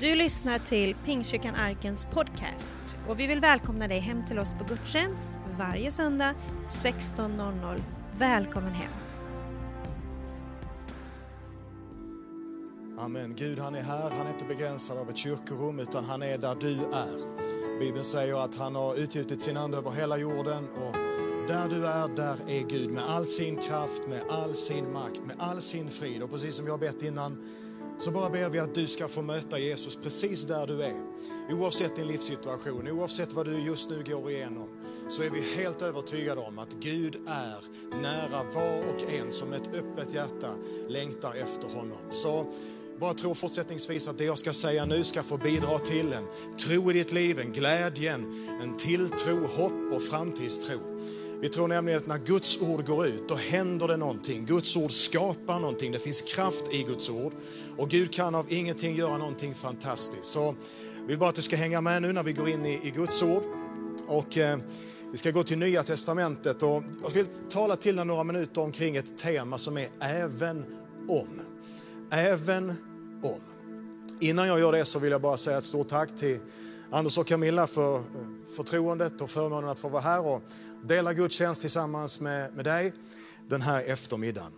Du lyssnar till Pingstkyrkan Arkens podcast och vi vill välkomna dig hem till oss på gudstjänst varje söndag 16.00. Välkommen hem! Amen. Gud han är här, han är inte begränsad av ett kyrkorum utan han är där du är. Bibeln säger att han har utgjutit sin ande över hela jorden och där du är, där är Gud med all sin kraft, med all sin makt, med all sin frid. Och precis som jag bett innan så bara ber vi att du ska få möta Jesus precis där du är. Oavsett din livssituation, oavsett vad du just nu går igenom, så är vi helt övertygade om att Gud är nära var och en som ett öppet hjärta längtar efter honom. Så bara tro fortsättningsvis att det jag ska säga nu ska få bidra till en tro i ditt liv, en glädje, en tilltro, hopp och framtidstro. Vi tror nämligen att när Guds ord går ut, då händer det någonting. Guds ord skapar någonting, det finns kraft i Guds ord. Och Gud kan av ingenting göra någonting fantastiskt. Så jag vill bara att du ska hänga med nu när vi går in i, i Guds ord. Och eh, vi ska gå till Nya Testamentet och jag vill tala till dig några minuter omkring ett tema som är även om. Även om. Innan jag gör det så vill jag bara säga ett stort tack till Anders och Camilla för eh, förtroendet och förmånen att få vara här och dela gudstjänst tillsammans med, med dig den här eftermiddagen.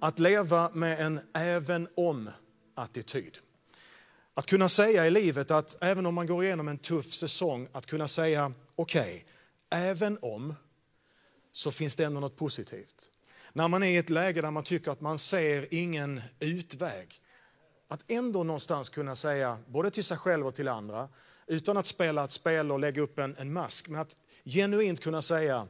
Att leva med en även om-attityd. Att kunna säga i livet att även om man går igenom en tuff säsong, att kunna säga okej, okay, även om så finns det ändå något positivt. När man är i ett läge där man tycker att man ser ingen utväg, att ändå någonstans kunna säga, både till sig själv och till andra, utan att spela ett spel och lägga upp en, en mask, men att genuint kunna säga,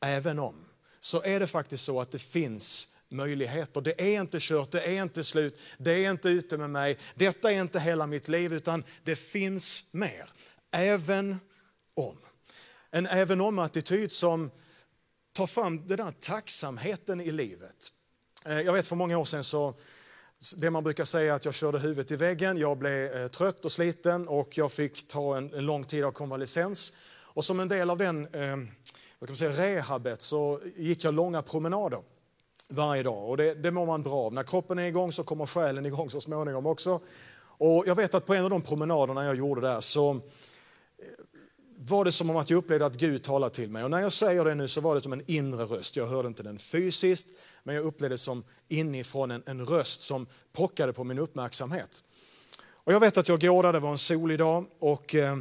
även om, så är det faktiskt så att det finns möjligheter. Det är inte kört, det är inte slut, det är inte ute med mig, detta är inte hela mitt liv, utan det finns mer. Även om. En även om-attityd som tar fram den där tacksamheten i livet. Eh, jag vet för många år sedan så det man brukar säga att jag körde huvudet i väggen, jag blev eh, trött och sliten och jag fick ta en, en lång tid av konvalescens. Och som en del av den eh, vad kan man säga, rehabet så gick jag långa promenader varje dag. Och det, det mår man bra av. När kroppen är igång så kommer själen igång så småningom också. Och jag vet att på en av de promenaderna jag gjorde där så eh, var det som om att jag upplevde att Gud talade till mig. Och när jag säger det nu så var det som en inre röst. Jag hörde inte den fysiskt, men jag upplevde det som inifrån en, en röst som pockade på min uppmärksamhet. Och jag vet att jag går där, det var en solig dag och eh,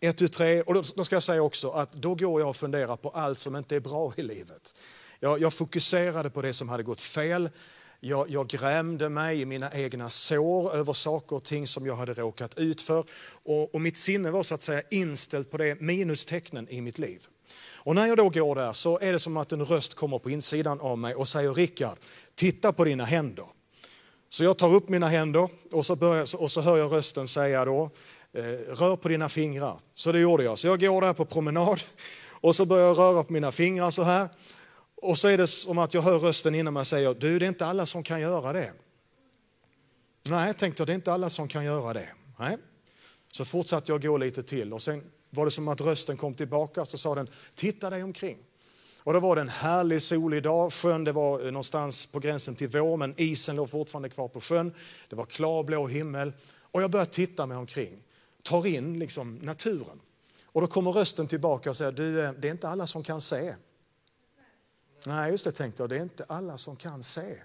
eh, ett, tu, tre, och då, då, ska jag säga också att då går jag och funderar på allt som inte är bra i livet. Jag, jag fokuserade på det som hade gått fel. Jag, jag grämde mig i mina egna sår över saker och ting som jag hade råkat ut för. Och, och mitt sinne var så att säga inställt på det minustecknen i mitt liv. Och när jag då går där så är det som att en röst kommer på insidan av mig och säger Rickard, titta på dina händer. Så jag tar upp mina händer och så, börjar, och så hör jag rösten säga då, Eh, rör på dina fingrar. Så det gjorde jag. Så jag går där på promenad och så börjar jag röra på mina fingrar så här. Och så är det som att jag hör rösten inom mig säga, du det är inte alla som kan göra det. Nej, tänkte jag, det är inte alla som kan göra det. Nej. Så fortsatte jag gå lite till och sen var det som att rösten kom tillbaka så sa den, titta dig omkring. Och då var det en härlig solig dag, sjön det var eh, någonstans på gränsen till vår men isen låg fortfarande kvar på sjön. Det var klarblå himmel och jag började titta mig omkring, tar in liksom naturen. Och då kommer rösten tillbaka och säger, du eh, det är inte alla som kan se. Nej, just det tänkte jag, det är inte alla som kan se.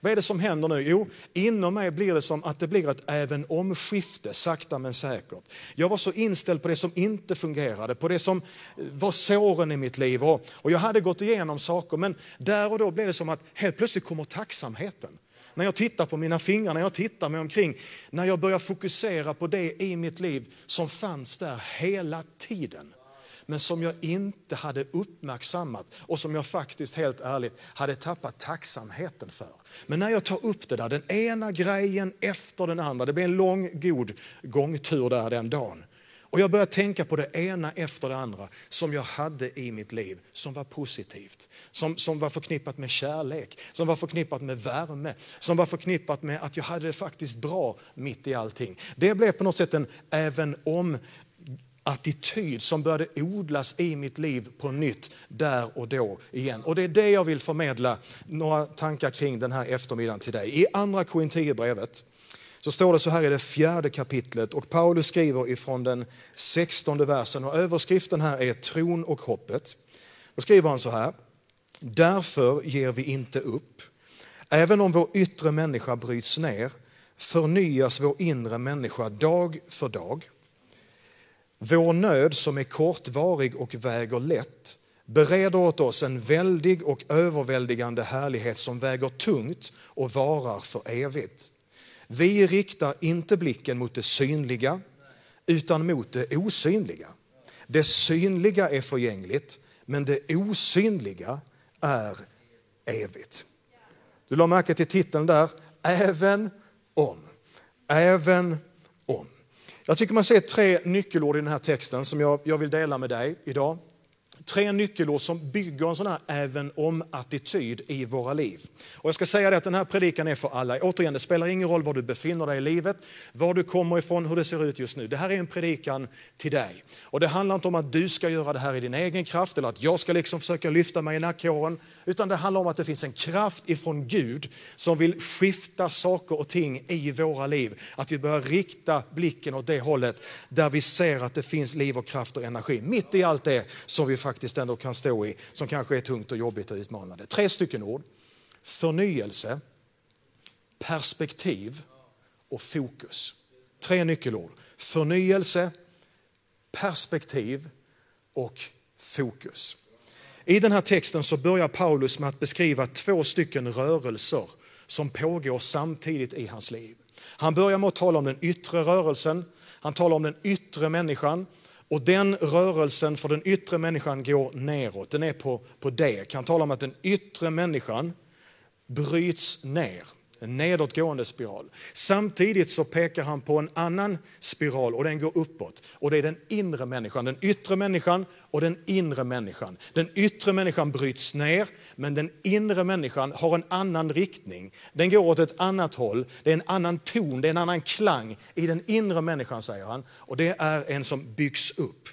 Vad är det som händer nu? Jo, inom mig blir det som att det blir ett även omskifte, sakta men säkert. Jag var så inställd på det som inte fungerade, på det som eh, var såren i mitt liv. Och jag hade gått igenom saker, men där och då blev det som att helt plötsligt kommer tacksamheten. När jag tittar på mina fingrar, när jag tittar mig omkring, när jag börjar fokusera på det i mitt liv som fanns där hela tiden men som jag inte hade uppmärksammat och som jag faktiskt helt ärligt hade tappat tacksamheten för. Men när jag tar upp det där, den ena grejen efter den andra, det blir en lång god gångtur där den dagen. Och jag började tänka på det ena efter det andra som jag hade i mitt liv som var positivt. Som, som var förknippat med kärlek, som var förknippat med värme, som var förknippat med att jag hade det faktiskt bra mitt i allting. Det blev på något sätt en även om attityd som började odlas i mitt liv på nytt där och då igen. Och det är det jag vill förmedla några tankar kring den här eftermiddagen till dig. I andra Korinthierbrevet så står det så här i det fjärde kapitlet och Paulus skriver ifrån den sextonde versen och överskriften här är tron och hoppet. Då skriver han så här. Därför ger vi inte upp. Även om vår yttre människa bryts ner förnyas vår inre människa dag för dag. Vår nöd som är kortvarig och väger lätt bereder åt oss en väldig och överväldigande härlighet som väger tungt och varar för evigt. Vi riktar inte blicken mot det synliga utan mot det osynliga. Det synliga är förgängligt men det osynliga är evigt. Du la märke till titeln där, även om. Även om. Jag tycker man ser tre nyckelord i den här texten som jag, jag vill dela med dig idag. Tre nyckelord som bygger en sån här även om-attityd i våra liv. Och jag ska säga det att den här predikan är för alla. Återigen, det spelar ingen roll var du befinner dig i livet, var du kommer ifrån, hur det ser ut just nu. Det här är en predikan till dig. Och det handlar inte om att du ska göra det här i din egen kraft eller att jag ska liksom försöka lyfta mig i nackhåren. Utan det handlar om att det finns en kraft ifrån Gud som vill skifta saker och ting i våra liv. Att vi börjar rikta blicken åt det hållet där vi ser att det finns liv och kraft och energi. Mitt i allt det som vi faktiskt ändå kan stå i, som kanske är tungt och jobbigt och utmanande. Tre stycken ord. Förnyelse, perspektiv och fokus. Tre nyckelord. Förnyelse, perspektiv och fokus. I den här texten så börjar Paulus med att beskriva två stycken rörelser som pågår samtidigt i hans liv. Han börjar med att tala om den yttre rörelsen, han talar om den yttre människan och den rörelsen för den yttre människan går neråt, den är på, på det. Han talar om att den yttre människan bryts ner. En nedåtgående spiral. Samtidigt så pekar han på en annan spiral och den går uppåt. Och det är den inre människan, den yttre människan och den inre människan. Den yttre människan bryts ner, men den inre människan har en annan riktning. Den går åt ett annat håll, det är en annan ton, det är en annan klang i den inre människan säger han. Och det är en som byggs upp.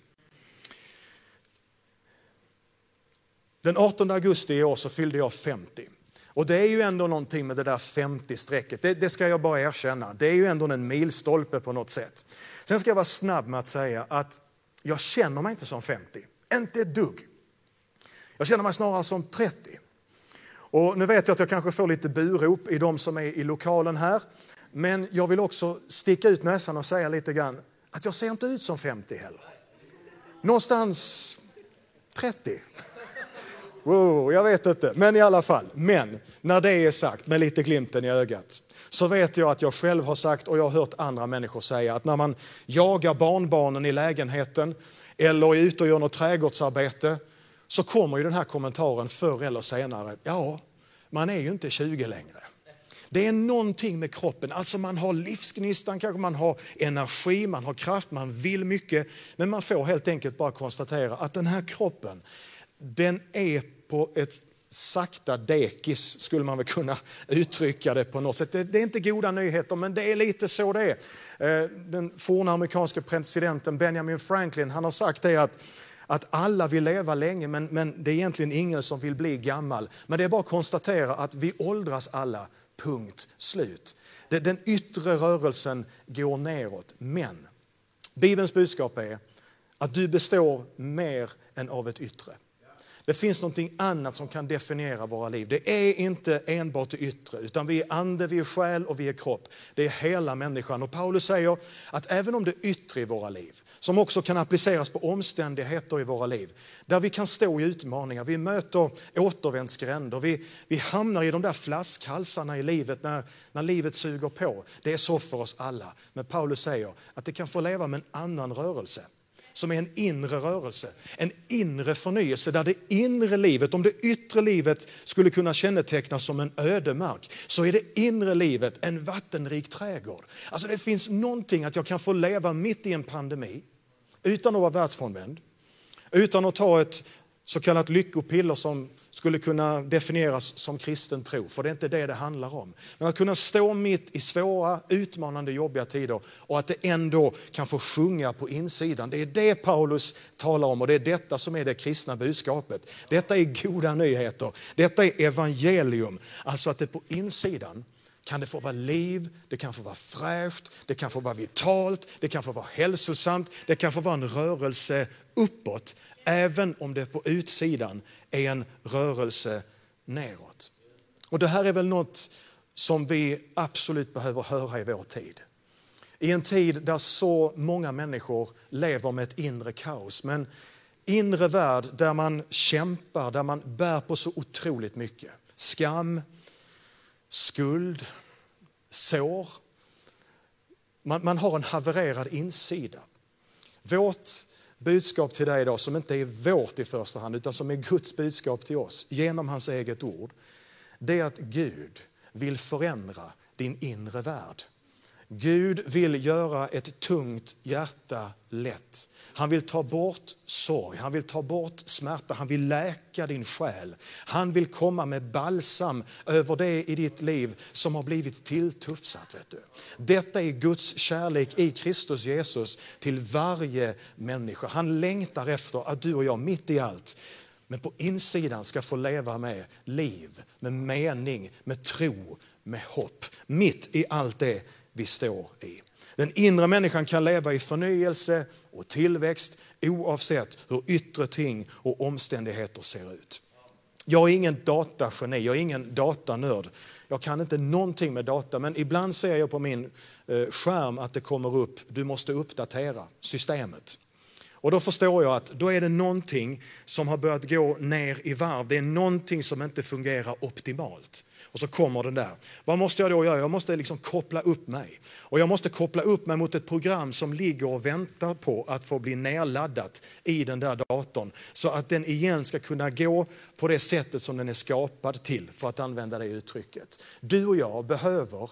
Den 18 augusti i år så fyllde jag 50. Och det är ju ändå någonting med det där 50-strecket, det, det, ska jag bara erkänna. Det är ju ändå en milstolpe på något sätt. Sen ska jag vara snabb med att säga att jag känner mig inte som 50, inte ett dugg. Jag känner mig snarare som 30. Och nu vet jag att jag kanske får lite burop i de som är i lokalen här. Men jag vill också sticka ut näsan och säga lite grann att jag ser inte ut som 50 heller. Någonstans 30. Wow, jag vet inte, men i alla fall. Men när det är sagt, med lite glimten i ögat, så vet jag att jag själv har sagt och jag har hört andra människor säga att när man jagar barnbarnen i lägenheten eller är ute och gör något trädgårdsarbete så kommer ju den här kommentaren förr eller senare. Ja, man är ju inte 20 längre. Det är någonting med kroppen, alltså man har livsgnistan, kanske man har energi, man har kraft, man vill mycket. Men man får helt enkelt bara konstatera att den här kroppen, den är på ett sakta dekis, skulle man väl kunna uttrycka det på något sätt. Det, det, är inte goda nyheter, men det är lite så det är. Eh, den forna amerikanske presidenten Benjamin Franklin, han har sagt det att att alla vill leva länge, men, men det är egentligen ingen som vill bli gammal. Men det är bara att konstatera att vi åldras alla, punkt slut. Den yttre rörelsen går neråt, men Bibelns budskap är att du består mer än av ett yttre. Det finns något annat som kan definiera våra liv. Det är inte enbart det yttre, utan vi är ande, vi är själ och vi är kropp. Det är hela människan. Och Paulus säger att även om det yttre i våra liv, som också kan appliceras på omständigheter i våra liv, där vi kan stå i utmaningar, vi möter återvändsgränder, vi, vi hamnar i de där flaskhalsarna i livet när, när livet suger på. Det är så för oss alla. Men Paulus säger att det kan få leva med en annan rörelse som är en inre rörelse, en inre förnyelse där det inre livet, om det yttre livet skulle kunna kännetecknas som en ödemark, så är det inre livet en vattenrik trädgård. Alltså det finns någonting att jag kan få leva mitt i en pandemi utan att vara världsfrånvänd, utan att ta ett så kallat lyckopiller som skulle kunna definieras som kristen tro, för det är inte det det handlar om. Men att kunna stå mitt i svåra, utmanande, jobbiga tider och att det ändå kan få sjunga på insidan. Det är det Paulus talar om och det är detta som är det kristna budskapet. Detta är goda nyheter. Detta är evangelium. Alltså att det på insidan kan det få vara liv, det kan få vara fräscht, det kan få vara vitalt, det kan få vara hälsosamt, det kan få vara en rörelse uppåt, även om det på utsidan är en rörelse neråt. Och det här är väl något som vi absolut behöver höra i vår tid. I en tid där så många människor lever med ett inre kaos, men inre värld där man kämpar, där man bär på så otroligt mycket. Skam, skuld, sår. Man, man har en havererad insida. Vårt budskap till dig idag, som inte är vårt i första hand, utan som är Guds budskap till oss genom hans eget ord, det är att Gud vill förändra din inre värld. Gud vill göra ett tungt hjärta lätt. Han vill ta bort sorg, han vill ta bort smärta, han vill läka din själ. Han vill komma med balsam över det i ditt liv som har blivit tilltufsat. Vet du. Detta är Guds kärlek i Kristus Jesus till varje människa. Han längtar efter att du och jag mitt i allt men på insidan ska få leva med liv, med mening, med tro, med hopp. Mitt i allt det vi står i. Den inre människan kan leva i förnyelse och tillväxt oavsett hur yttre ting och omständigheter ser ut. Jag är ingen datageni, jag är ingen datanörd. Jag kan inte någonting med data, men ibland ser jag på min eh, skärm att det kommer upp, du måste uppdatera systemet. Och då förstår jag att då är det någonting som har börjat gå ner i varv. Det är någonting som inte fungerar optimalt. Och så kommer den där. Vad måste jag då göra? Jag måste liksom koppla upp mig. Och jag måste koppla upp mig mot ett program som ligger och väntar på att få bli nedladdat i den där datorn. Så att den igen ska kunna gå på det sättet som den är skapad till, för att använda det uttrycket. Du och jag behöver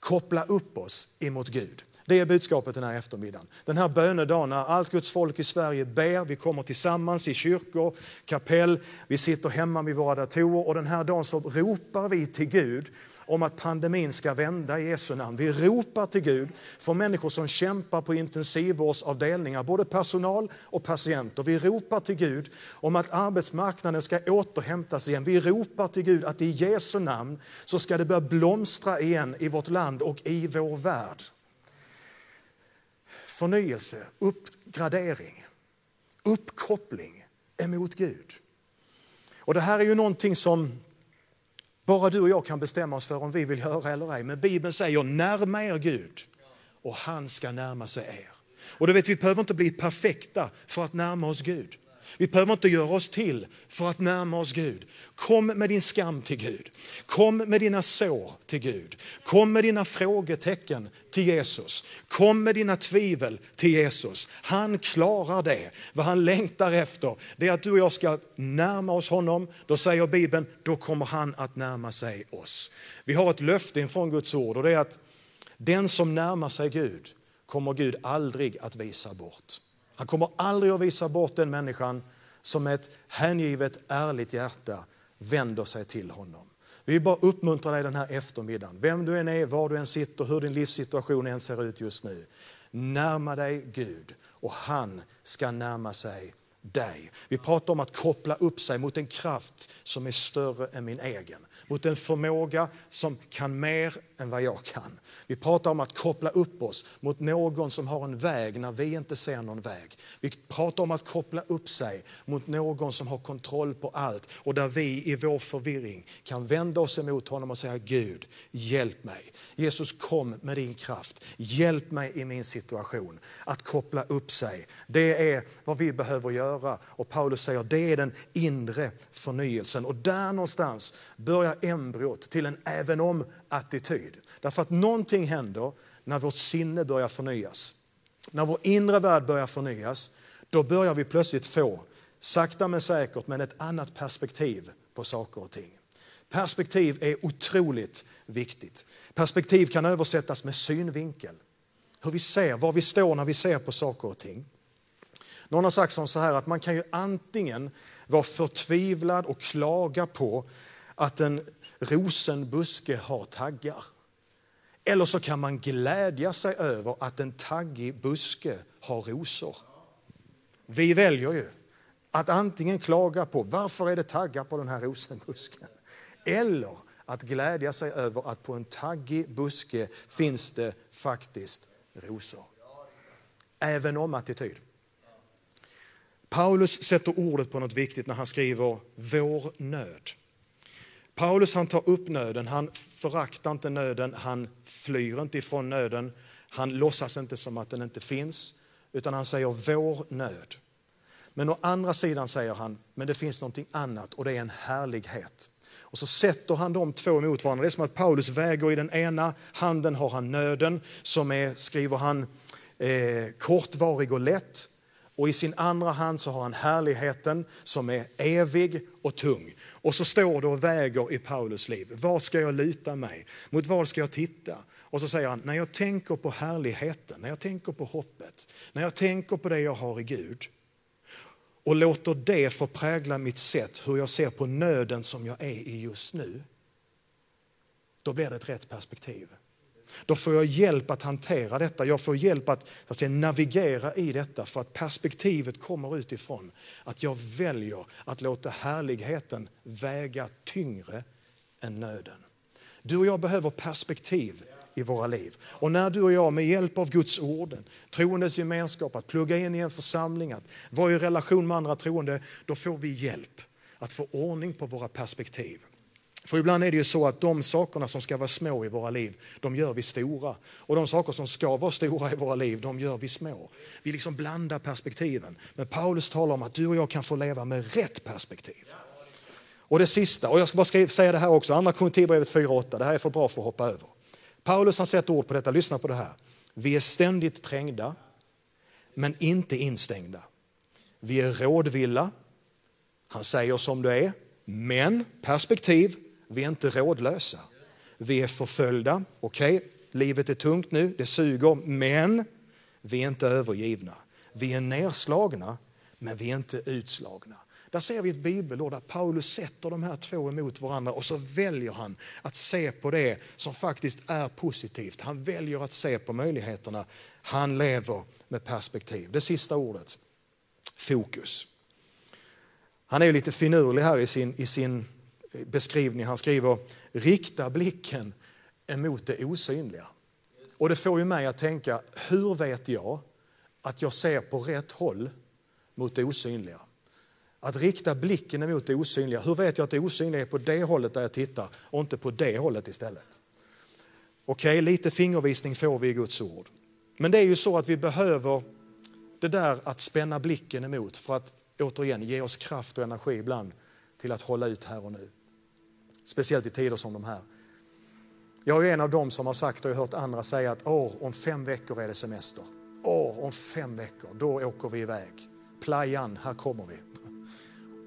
koppla upp oss emot Gud. Det är budskapet den här eftermiddagen. Den här bönedagen när allt Guds folk i Sverige ber, vi kommer tillsammans i kyrkor, kapell, vi sitter hemma vid våra datorer och den här dagen så ropar vi till Gud om att pandemin ska vända i Jesu namn. Vi ropar till Gud för människor som kämpar på intensivvårdsavdelningar, både personal och patienter. Vi ropar till Gud om att arbetsmarknaden ska återhämtas igen. Vi ropar till Gud att i Jesu namn så ska det börja blomstra igen i vårt land och i vår värld förnyelse, uppgradering, uppkoppling emot Gud. Och det här är ju någonting som bara du och jag kan bestämma oss för om vi vill höra eller ej. Men Bibeln säger närma er Gud och han ska närma sig er. Och du vet, vi behöver inte bli perfekta för att närma oss Gud. Vi behöver inte göra oss till för att närma oss Gud. Kom med din skam till Gud. Kom med dina sår till Gud. Kom med dina frågetecken till Jesus. Kom med dina tvivel till Jesus. Han klarar det. Vad han längtar efter det är att du och jag ska närma oss honom. Då säger Bibeln, då kommer han att närma sig oss. Vi har ett löfte från Guds ord och det är att den som närmar sig Gud kommer Gud aldrig att visa bort. Han kommer aldrig att visa bort den människan som med ett hängivet, ärligt hjärta vänder sig till honom. Vi vill bara uppmuntra dig den här eftermiddagen, vem du än är, var du än sitter, hur din livssituation än ser ut just nu. Närma dig Gud och han ska närma sig dig. Vi pratar om att koppla upp sig mot en kraft som är större än min egen mot en förmåga som kan mer än vad jag kan. Vi pratar om att koppla upp oss mot någon som har en väg när vi inte ser någon väg. Vi pratar om att koppla upp sig mot någon som har kontroll på allt och där vi i vår förvirring kan vända oss emot honom och säga Gud, hjälp mig. Jesus kom med din kraft, hjälp mig i min situation. Att koppla upp sig, det är vad vi behöver göra och Paulus säger det är den inre förnyelsen och där någonstans börjar embryot till en även om-attityd. Därför att någonting händer när vårt sinne börjar förnyas. När vår inre värld börjar förnyas, då börjar vi plötsligt få, sakta men säkert, men ett annat perspektiv på saker och ting. Perspektiv är otroligt viktigt. Perspektiv kan översättas med synvinkel. Hur vi ser, var vi står när vi ser på saker och ting. Någon har sagt så här att man kan ju antingen vara förtvivlad och klaga på att en rosenbuske har taggar. Eller så kan man glädja sig över att en taggig buske har rosor. Vi väljer ju att antingen klaga på varför är det taggar på den här rosenbusken? Eller att glädja sig över att på en taggig buske finns det faktiskt rosor. Även om attityd. Paulus sätter ordet på något viktigt när han skriver vår nöd. Paulus han tar upp nöden, han föraktar inte nöden, han flyr inte ifrån nöden, han låtsas inte som att den inte finns, utan han säger vår nöd. Men å andra sidan säger han, men det finns någonting annat och det är en härlighet. Och så sätter han de två mot varandra. Det är som att Paulus väger i den ena handen har han nöden som är, skriver han, eh, kortvarig och lätt. Och i sin andra hand så har han härligheten som är evig och tung. Och så står det och väger i Paulus liv. Vad ska jag luta mig? Mot vad ska jag titta? Och så säger han, när jag tänker på härligheten, när jag tänker på hoppet, när jag tänker på det jag har i Gud och låter det få prägla mitt sätt, hur jag ser på nöden som jag är i just nu, då blir det ett rätt perspektiv. Då får jag hjälp att hantera detta. Jag får hjälp att, att säga, navigera i detta för att perspektivet kommer utifrån. Att jag väljer att låta härligheten väga tyngre än nöden. Du och jag behöver perspektiv i våra liv. Och när du och jag med hjälp av Guds ord, troendes gemenskap, att plugga in i en församling, att vara i relation med andra troende, då får vi hjälp att få ordning på våra perspektiv. För ibland är det ju så att de sakerna som ska vara små i våra liv, de gör vi stora. Och de saker som ska vara stora i våra liv, de gör vi små. Vi liksom blandar perspektiven. Men Paulus talar om att du och jag kan få leva med rätt perspektiv. Och det sista, och jag ska bara skriva, säga det här också, andra Korinthierbrevet 4.8, det här är för bra för att hoppa över. Paulus har sett ord på detta, lyssna på det här. Vi är ständigt trängda, men inte instängda. Vi är rådvilla, han säger som det är, men perspektiv, vi är inte rådlösa. Vi är förföljda, okej, okay, livet är tungt nu, det suger, men vi är inte övergivna. Vi är nerslagna, men vi är inte utslagna. Där ser vi ett bibelord där Paulus sätter de här två emot varandra och så väljer han att se på det som faktiskt är positivt. Han väljer att se på möjligheterna. Han lever med perspektiv. Det sista ordet, fokus. Han är lite finurlig här i sin, i sin beskrivning. Han skriver rikta blicken emot det osynliga. Och det får ju mig att tänka, hur vet jag att jag ser på rätt håll mot det osynliga? Att rikta blicken emot det osynliga. Hur vet jag att det osynliga är på det hållet där jag tittar och inte på det hållet istället? Okej, okay, lite fingervisning får vi i Guds ord. Men det är ju så att vi behöver det där att spänna blicken emot för att återigen ge oss kraft och energi ibland till att hålla ut här och nu. Speciellt i tider som de här. Jag är en av dem som har sagt och jag har hört andra säga att Åh, om fem veckor är det semester. Åh, om fem veckor, då åker vi iväg. Playan, här kommer vi.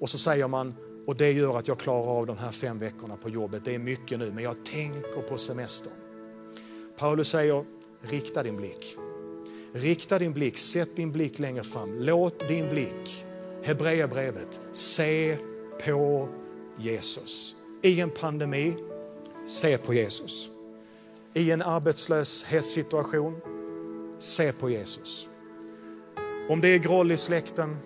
Och så säger man, och det gör att jag klarar av de här fem veckorna på jobbet. Det är mycket nu, men jag tänker på semestern. Paulus säger, rikta din blick. Rikta din blick, sätt din blick längre fram. Låt din blick, Hebreerbrevet, se på Jesus. I en pandemi, se på Jesus. I en arbetslöshetssituation, se på Jesus. Om det är groll i släkten,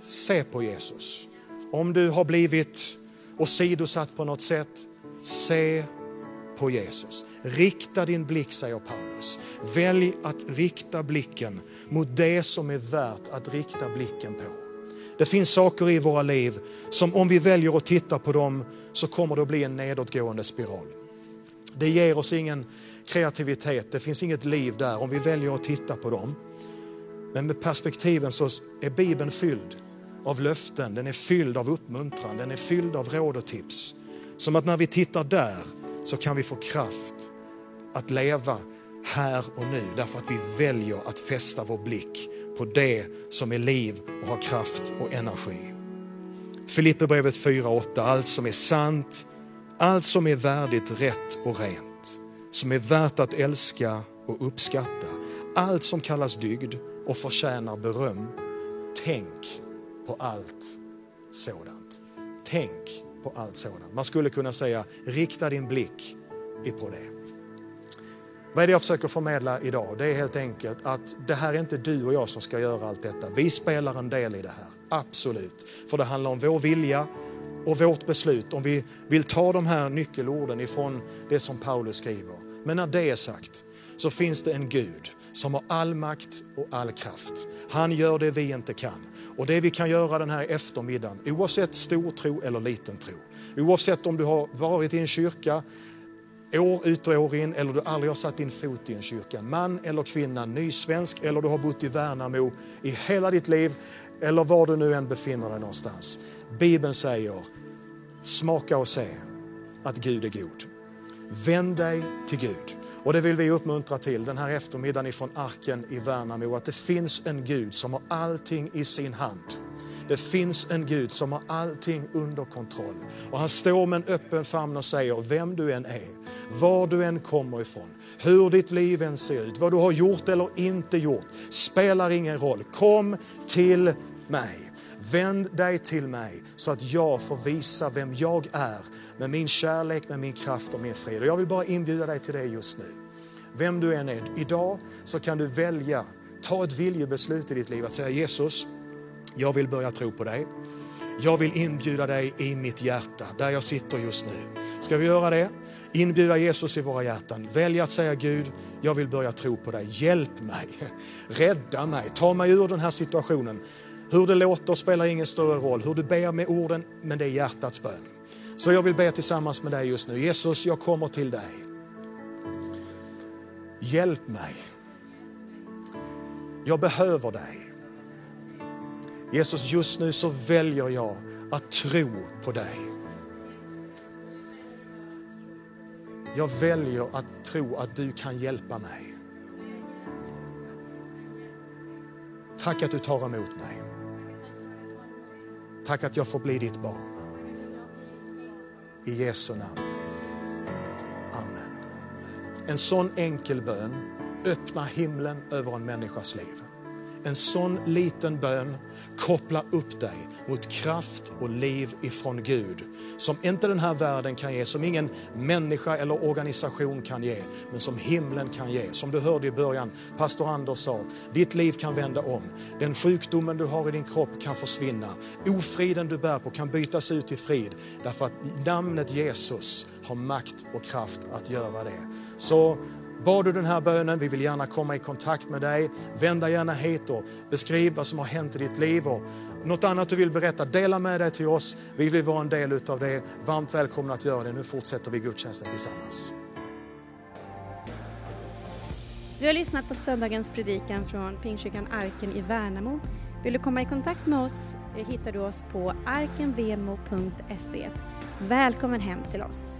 se på Jesus. Om du har blivit åsidosatt på något sätt, se på Jesus. Rikta din blick, säger Paulus. Välj att rikta blicken mot det som är värt att rikta blicken på. Det finns saker i våra liv som om vi väljer att titta på dem så kommer det att bli en nedåtgående spiral. Det ger oss ingen kreativitet, det finns inget liv där om vi väljer att titta på dem. Men med perspektiven så är Bibeln fylld av löften, den är fylld av uppmuntran, den är fylld av råd och tips. Som att när vi tittar där så kan vi få kraft att leva här och nu därför att vi väljer att fästa vår blick på det som är liv och har kraft och energi. Filipperbrevet 4.8, allt som är sant, allt som är värdigt, rätt och rent, som är värt att älska och uppskatta, allt som kallas dygd och förtjänar beröm. Tänk på allt sådant. Tänk på allt sådant. Man skulle kunna säga, rikta din blick på det. Vad är det jag försöker förmedla idag? Det är helt enkelt att det här är inte du och jag som ska göra allt detta. Vi spelar en del i det här, absolut. För det handlar om vår vilja, och vårt beslut om vi vill ta de här nyckelorden ifrån det som Paulus skriver. Men när det är sagt så finns det en Gud som har all makt och all kraft. Han gör det vi inte kan. Och det vi kan göra den här eftermiddagen, oavsett stor tro eller liten tro, oavsett om du har varit i en kyrka år ut och år in eller du aldrig har satt din fot i en kyrka, man eller kvinna, nysvensk eller du har bott i Värnamo i hela ditt liv eller var du nu än befinner dig någonstans. Bibeln säger, smaka och se att Gud är god. Vänd dig till Gud. Och det vill vi uppmuntra till den här eftermiddagen ifrån Arken i Värnamo, att det finns en Gud som har allting i sin hand. Det finns en Gud som har allting under kontroll. Och han står med en öppen famn och säger, vem du än är, var du än kommer ifrån, hur ditt liv än ser ut, vad du har gjort eller inte gjort, spelar ingen roll. Kom till mig. Vänd dig till mig så att jag får visa vem jag är med min kärlek, med min kraft och min frid. Och jag vill bara inbjuda dig till det just nu. Vem du än är, idag så kan du välja, ta ett viljebeslut i ditt liv att säga Jesus, jag vill börja tro på dig. Jag vill inbjuda dig i mitt hjärta, där jag sitter just nu. Ska vi göra det? Inbjuda Jesus i våra hjärtan. Välj att säga Gud, jag vill börja tro på dig. Hjälp mig, rädda mig, ta mig ur den här situationen. Hur det låter spelar ingen större roll, hur du ber med orden, men det är hjärtats bön. Så jag vill be tillsammans med dig just nu. Jesus, jag kommer till dig. Hjälp mig. Jag behöver dig. Jesus, just nu så väljer jag att tro på dig. Jag väljer att tro att du kan hjälpa mig. Tack att du tar emot mig. Tack att jag får bli ditt barn. I Jesu namn. Amen. En sån enkel bön öppnar himlen över en människas liv. En sån liten bön kopplar upp dig mot kraft och liv ifrån Gud som inte den här världen kan ge, som ingen människa eller organisation kan ge, men som himlen kan ge. Som du hörde i början, pastor Anders sa, ditt liv kan vända om. Den sjukdomen du har i din kropp kan försvinna. Ofriden du bär på kan bytas ut i frid därför att namnet Jesus har makt och kraft att göra det. Så Bad du den här bönen, vi vill gärna komma i kontakt med dig. Vända gärna hit och beskriv vad som har hänt i ditt liv. Och något annat du vill berätta, dela med dig till oss. Vi vill vara en del utav det. Varmt välkomna att göra det. Nu fortsätter vi gudstjänsten tillsammans. Du har lyssnat på söndagens predikan från Pingstkyrkan Arken i Värnamo. Vill du komma i kontakt med oss eh, hittar du oss på arkenvemo.se. Välkommen hem till oss.